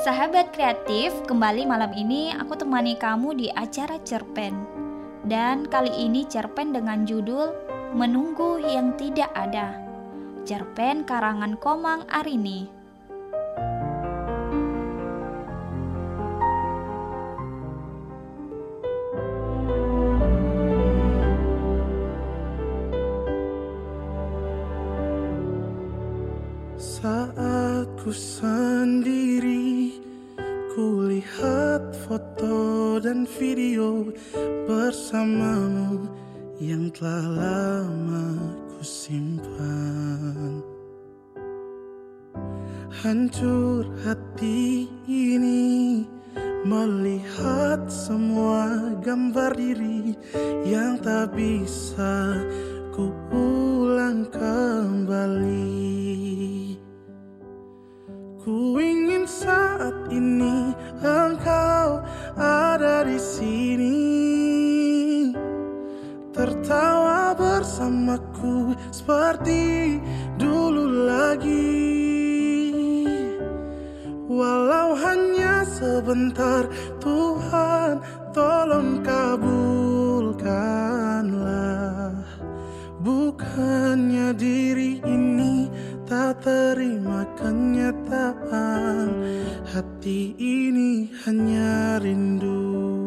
Sahabat kreatif, kembali malam ini aku temani kamu di acara cerpen. Dan kali ini cerpen dengan judul Menunggu yang Tidak Ada. Cerpen karangan Komang Arini. Hati ini melihat semua gambar diri yang tak bisa ku ulang kembali. Ku ingin saat ini engkau ada di sini. Tertawa bersamaku seperti dulu lagi Walau hanya sebentar Tuhan tolong kabulkanlah. Bukannya diri ini tak terima kenyataan Hati ini hanya rindu.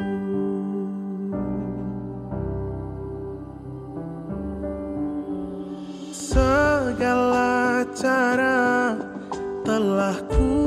Segala cara telah ku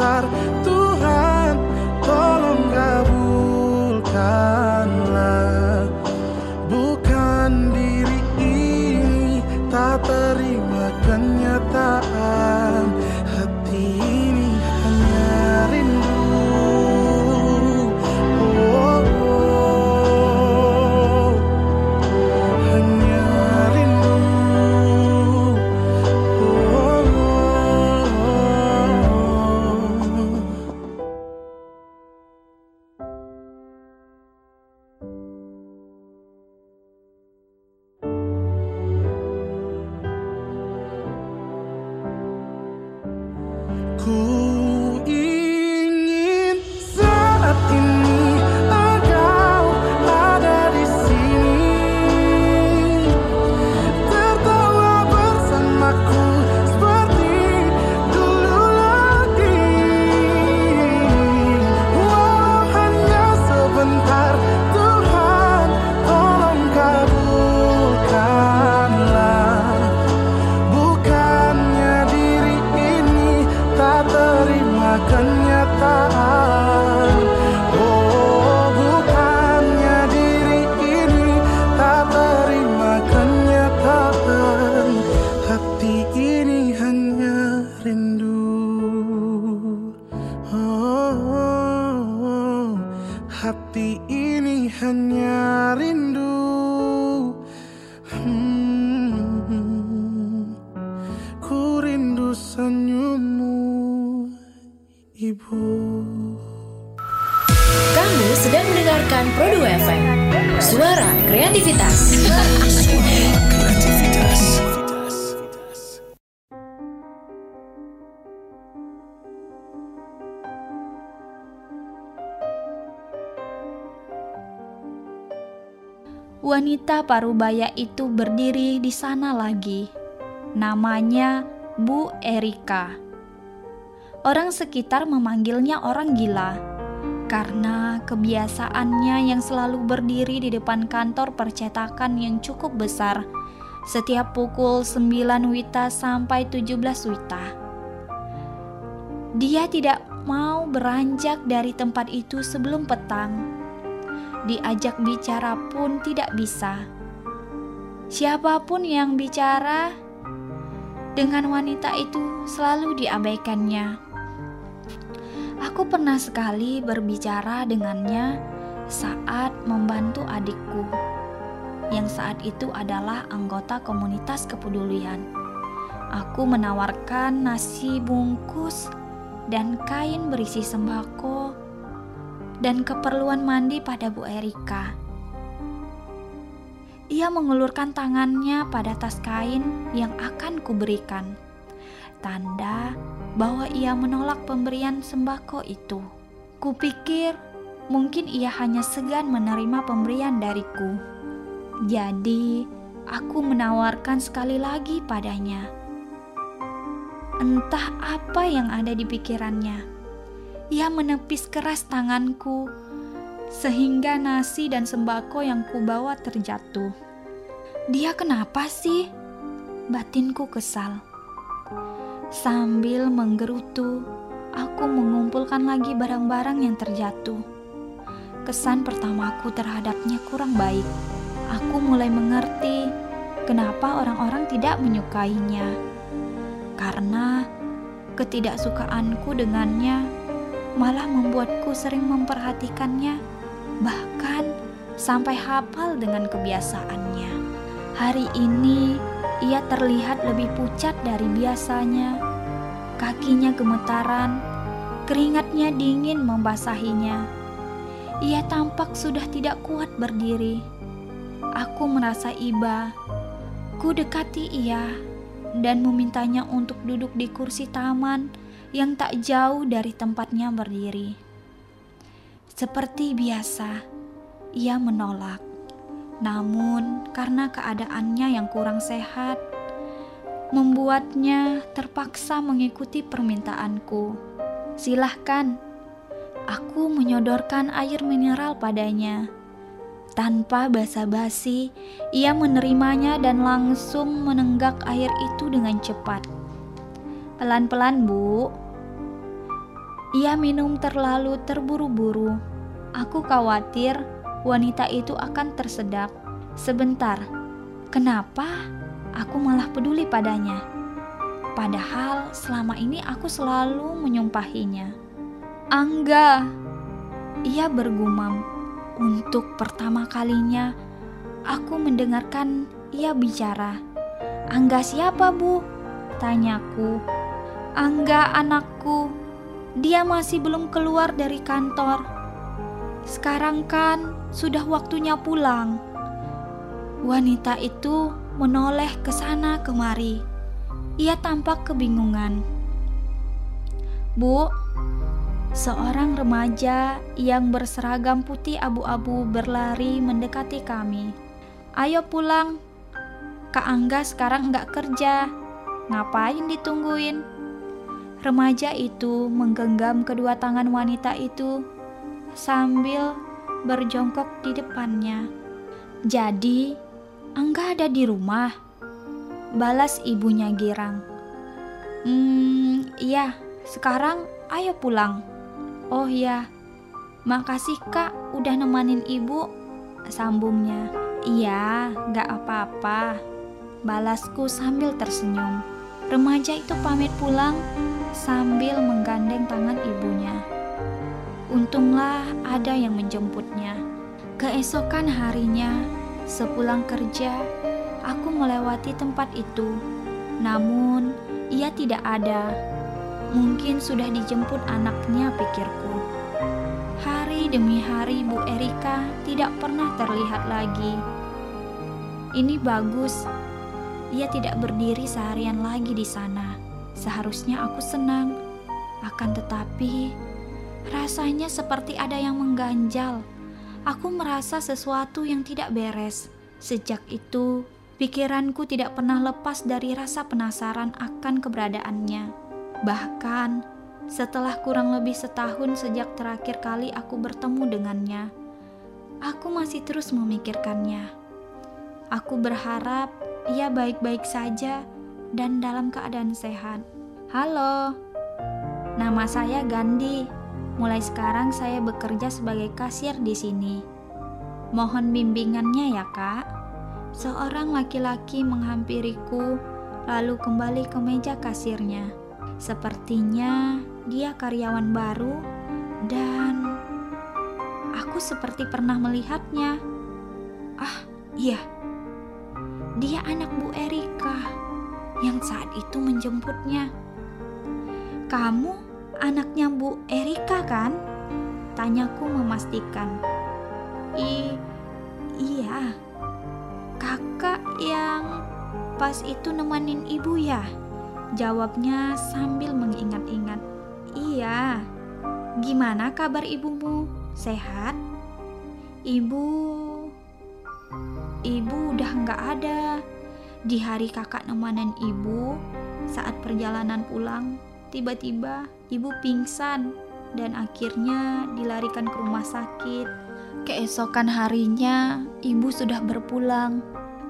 sebentar rindu Hmm. Ku rindu senyummu Ibu Kamu sedang mendengarkan Produ FM. Suara kreativitas. Wanita parubaya itu berdiri di sana lagi. Namanya Bu Erika. Orang sekitar memanggilnya orang gila karena kebiasaannya yang selalu berdiri di depan kantor percetakan yang cukup besar setiap pukul 9 wita sampai 17 wita. Dia tidak mau beranjak dari tempat itu sebelum petang. Diajak bicara pun tidak bisa. Siapa pun yang bicara dengan wanita itu selalu diabaikannya. Aku pernah sekali berbicara dengannya saat membantu adikku, yang saat itu adalah anggota komunitas kepedulian. Aku menawarkan nasi bungkus dan kain berisi sembako dan keperluan mandi pada Bu Erika. Ia mengulurkan tangannya pada tas kain yang akan kuberikan. Tanda bahwa ia menolak pemberian sembako itu. Kupikir mungkin ia hanya segan menerima pemberian dariku. Jadi, aku menawarkan sekali lagi padanya. Entah apa yang ada di pikirannya. Ia menepis keras tanganku sehingga nasi dan sembako yang kubawa terjatuh. Dia kenapa sih? Batinku kesal. Sambil menggerutu, aku mengumpulkan lagi barang-barang yang terjatuh. Kesan pertamaku terhadapnya kurang baik. Aku mulai mengerti kenapa orang-orang tidak menyukainya. Karena ketidaksukaanku dengannya malah membuatku sering memperhatikannya, bahkan sampai hafal dengan kebiasaannya. Hari ini ia terlihat lebih pucat dari biasanya. Kakinya gemetaran, keringatnya dingin membasahinya. Ia tampak sudah tidak kuat berdiri. Aku merasa iba. Ku dekati ia dan memintanya untuk duduk di kursi taman yang tak jauh dari tempatnya berdiri. Seperti biasa, ia menolak. Namun, karena keadaannya yang kurang sehat, membuatnya terpaksa mengikuti permintaanku. Silahkan, aku menyodorkan air mineral padanya. Tanpa basa-basi, ia menerimanya dan langsung menenggak air itu dengan cepat. Pelan-pelan, Bu. Ia minum terlalu terburu-buru. Aku khawatir wanita itu akan tersedak. Sebentar, kenapa aku malah peduli padanya? Padahal selama ini aku selalu menyumpahinya. Angga, ia bergumam. Untuk pertama kalinya, aku mendengarkan ia bicara. Angga siapa, Bu? Tanyaku. Angga anakku. Dia masih belum keluar dari kantor. Sekarang kan sudah waktunya pulang. Wanita itu menoleh ke sana kemari. Ia tampak kebingungan. Bu, seorang remaja yang berseragam putih abu-abu berlari mendekati kami. Ayo pulang. Kak Angga sekarang nggak kerja. Ngapain ditungguin? Remaja itu menggenggam kedua tangan wanita itu sambil berjongkok di depannya. Jadi, Angga ada di rumah. Balas ibunya girang. Hmm, iya, sekarang ayo pulang. Oh iya, makasih kak udah nemanin ibu. Sambungnya. Iya, gak apa-apa. Balasku sambil tersenyum. Remaja itu pamit pulang sambil menggandeng tangan ibunya. Untunglah ada yang menjemputnya. Keesokan harinya, sepulang kerja, aku melewati tempat itu. Namun, ia tidak ada. Mungkin sudah dijemput anaknya, pikirku. Hari demi hari, Bu Erika tidak pernah terlihat lagi. Ini bagus. Ia tidak berdiri seharian lagi di sana. Seharusnya aku senang, akan tetapi Rasanya seperti ada yang mengganjal. Aku merasa sesuatu yang tidak beres. Sejak itu, pikiranku tidak pernah lepas dari rasa penasaran akan keberadaannya. Bahkan setelah kurang lebih setahun sejak terakhir kali aku bertemu dengannya, aku masih terus memikirkannya. Aku berharap ia baik-baik saja dan dalam keadaan sehat. Halo, Nama saya Gandhi. Mulai sekarang saya bekerja sebagai kasir di sini. Mohon bimbingannya ya, Kak. Seorang laki-laki menghampiriku lalu kembali ke meja kasirnya. Sepertinya dia karyawan baru dan aku seperti pernah melihatnya. Ah, iya. Dia anak Bu Erika yang saat itu menjemputnya. Kamu anaknya Bu Erika kan? Tanyaku memastikan. I iya. Kakak yang pas itu nemenin ibu ya? Jawabnya sambil mengingat-ingat. Iya. Gimana kabar ibumu? Sehat? Ibu Ibu udah nggak ada. Di hari kakak nemenin ibu, saat perjalanan pulang, tiba-tiba ibu pingsan dan akhirnya dilarikan ke rumah sakit. Keesokan harinya, ibu sudah berpulang.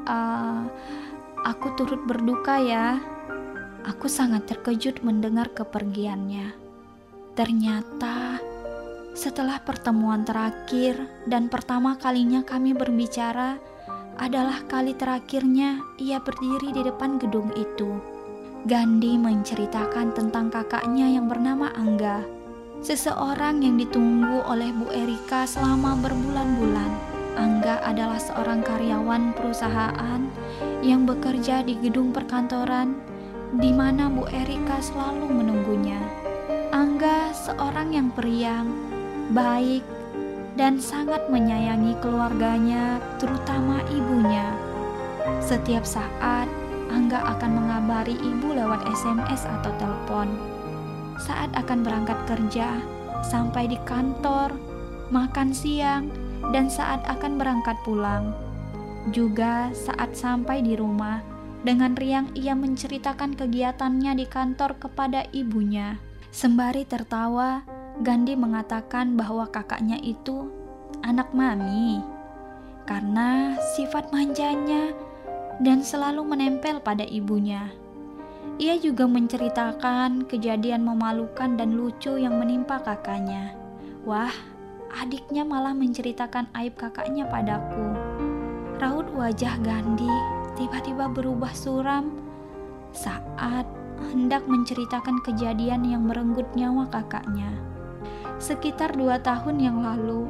Uh, aku turut berduka ya. Aku sangat terkejut mendengar kepergiannya. Ternyata setelah pertemuan terakhir dan pertama kalinya kami berbicara, adalah kali terakhirnya ia berdiri di depan gedung itu. Gandhi menceritakan tentang kakaknya yang bernama Angga, seseorang yang ditunggu oleh Bu Erika selama berbulan-bulan. Angga adalah seorang karyawan perusahaan yang bekerja di gedung perkantoran di mana Bu Erika selalu menunggunya. Angga seorang yang periang, baik, dan sangat menyayangi keluarganya, terutama ibunya. Setiap saat, Angga akan mengabari ibu lewat SMS atau telepon. Saat akan berangkat kerja, sampai di kantor, makan siang, dan saat akan berangkat pulang. Juga saat sampai di rumah, dengan riang ia menceritakan kegiatannya di kantor kepada ibunya. Sembari tertawa, Gandhi mengatakan bahwa kakaknya itu anak mami karena sifat manjanya dan selalu menempel pada ibunya. Ia juga menceritakan kejadian memalukan dan lucu yang menimpa kakaknya. Wah, adiknya malah menceritakan aib kakaknya padaku. Raut wajah Gandhi tiba-tiba berubah suram saat hendak menceritakan kejadian yang merenggut nyawa kakaknya. Sekitar dua tahun yang lalu,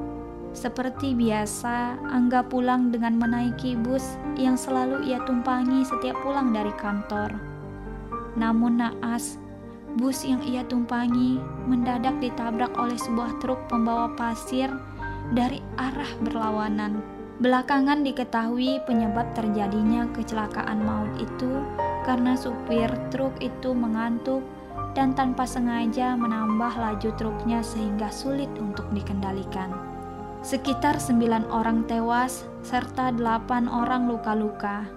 seperti biasa, Angga pulang dengan menaiki bus yang selalu ia tumpangi setiap pulang dari kantor. Namun naas, bus yang ia tumpangi mendadak ditabrak oleh sebuah truk pembawa pasir dari arah berlawanan. Belakangan diketahui penyebab terjadinya kecelakaan maut itu karena supir truk itu mengantuk dan tanpa sengaja menambah laju truknya sehingga sulit untuk dikendalikan. Sekitar sembilan orang tewas serta delapan orang luka-luka.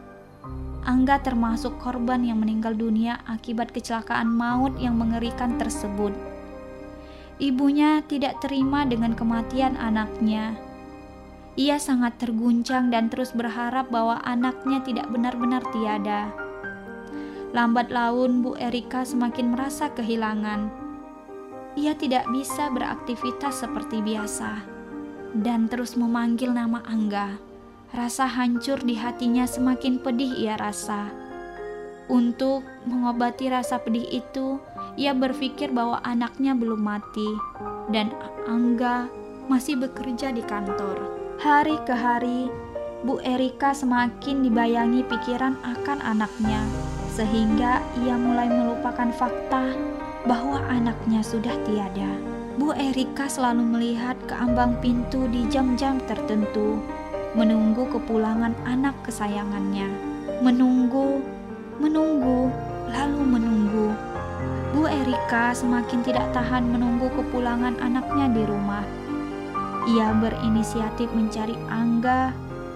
Angga termasuk korban yang meninggal dunia akibat kecelakaan maut yang mengerikan tersebut. Ibunya tidak terima dengan kematian anaknya. Ia sangat terguncang dan terus berharap bahwa anaknya tidak benar-benar tiada. Lambat laun, Bu Erika semakin merasa kehilangan. Ia tidak bisa beraktivitas seperti biasa dan terus memanggil nama Angga. Rasa hancur di hatinya semakin pedih ia rasa. Untuk mengobati rasa pedih itu, ia berpikir bahwa anaknya belum mati dan Angga masih bekerja di kantor. Hari ke hari, Bu Erika semakin dibayangi pikiran akan anaknya sehingga ia mulai melupakan fakta bahwa anaknya sudah tiada. Bu Erika selalu melihat ke ambang pintu di jam-jam tertentu, menunggu kepulangan anak kesayangannya. Menunggu, menunggu, lalu menunggu. Bu Erika semakin tidak tahan menunggu kepulangan anaknya di rumah. Ia berinisiatif mencari Angga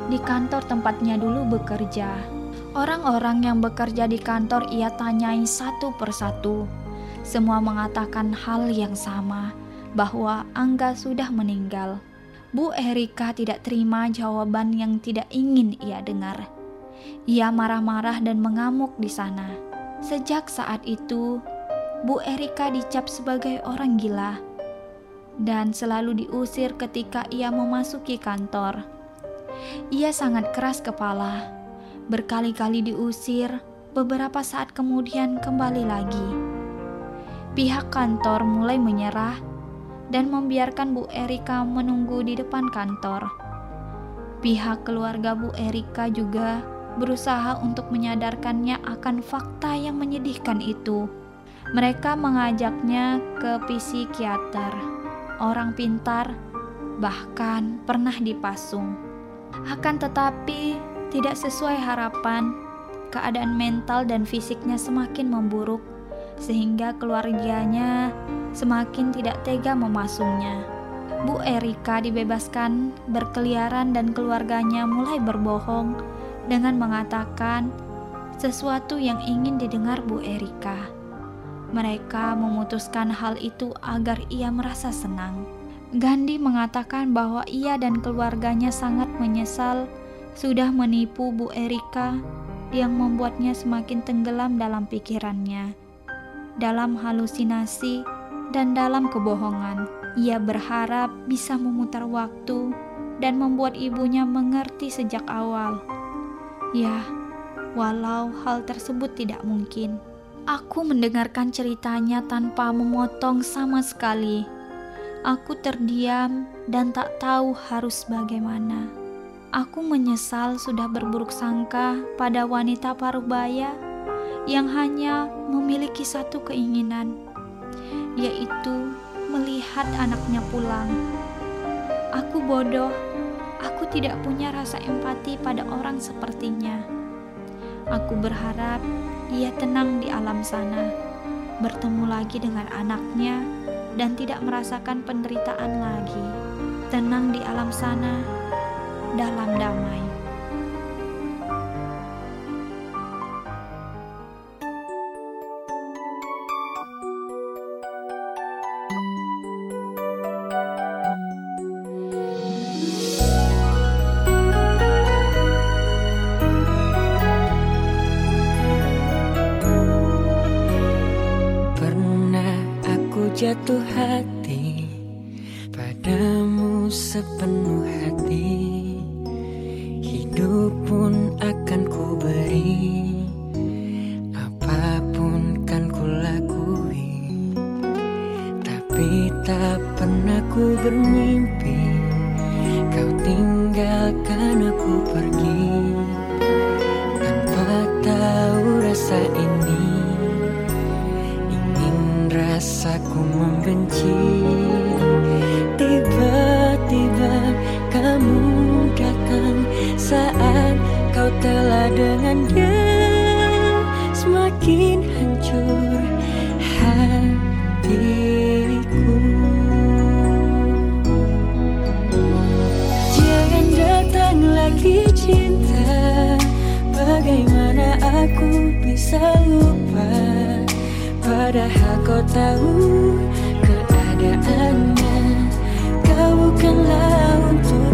di kantor tempatnya dulu bekerja. Orang-orang yang bekerja di kantor ia tanyai satu persatu. Semua mengatakan hal yang sama, bahwa Angga sudah meninggal. Bu Erika tidak terima jawaban yang tidak ingin ia dengar. Ia marah-marah dan mengamuk di sana. Sejak saat itu, Bu Erika dicap sebagai orang gila dan selalu diusir ketika ia memasuki kantor. Ia sangat keras kepala, berkali-kali diusir, beberapa saat kemudian kembali lagi. Pihak kantor mulai menyerah dan membiarkan Bu Erika menunggu di depan kantor. Pihak keluarga Bu Erika juga berusaha untuk menyadarkannya akan fakta yang menyedihkan itu. Mereka mengajaknya ke psikiater, orang pintar, bahkan pernah dipasung. Akan tetapi, tidak sesuai harapan, keadaan mental dan fisiknya semakin memburuk, sehingga keluarganya semakin tidak tega memasungnya. Bu Erika dibebaskan berkeliaran dan keluarganya mulai berbohong dengan mengatakan sesuatu yang ingin didengar Bu Erika. Mereka memutuskan hal itu agar ia merasa senang. Gandhi mengatakan bahwa ia dan keluarganya sangat menyesal sudah menipu Bu Erika yang membuatnya semakin tenggelam dalam pikirannya, dalam halusinasi, dan dalam kebohongan. Ia berharap bisa memutar waktu dan membuat ibunya mengerti sejak awal. Ya, walau hal tersebut tidak mungkin. Aku mendengarkan ceritanya tanpa memotong sama sekali Aku terdiam dan tak tahu harus bagaimana. Aku menyesal sudah berburuk sangka pada wanita parubaya yang hanya memiliki satu keinginan, yaitu melihat anaknya pulang. Aku bodoh, aku tidak punya rasa empati pada orang sepertinya. Aku berharap ia tenang di alam sana, bertemu lagi dengan anaknya dan tidak merasakan penderitaan lagi. Tenang di alam sana, dalam damai. jatuh hati padamu sepenuh hati bisa lupa. Padahal kau tahu keadaannya. Kau bukanlah untukku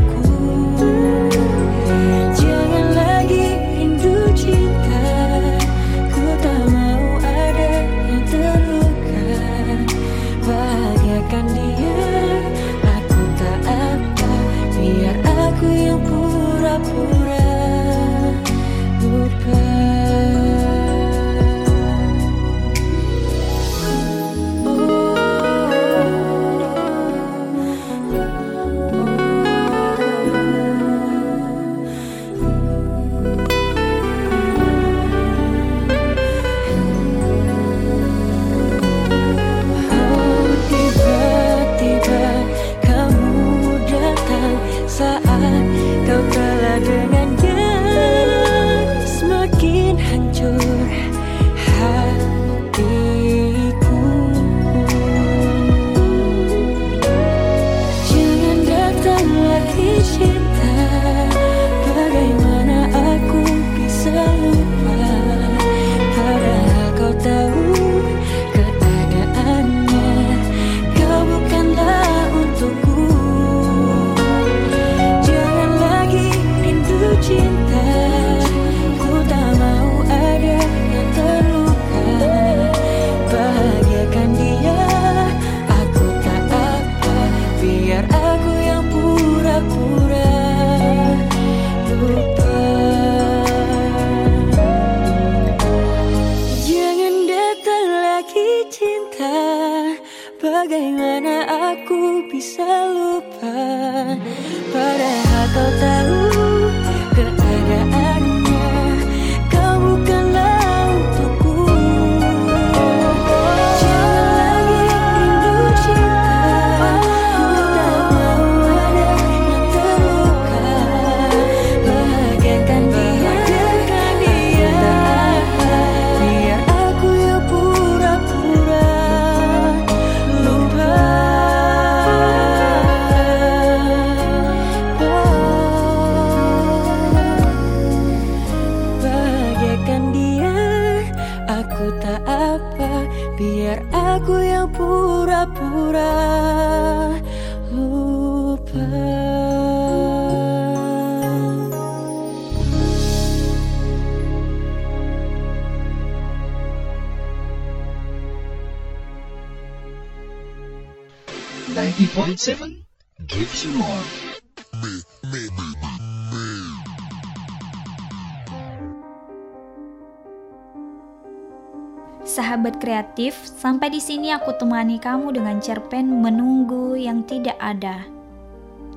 kreatif, sampai di sini aku temani kamu dengan cerpen Menunggu yang Tidak Ada.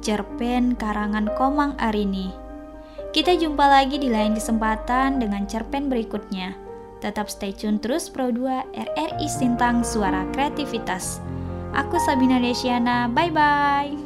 Cerpen karangan Komang Arini. Kita jumpa lagi di lain kesempatan dengan cerpen berikutnya. Tetap stay tune terus Pro 2 RRI Sintang Suara Kreativitas. Aku Sabina Desiana, bye-bye.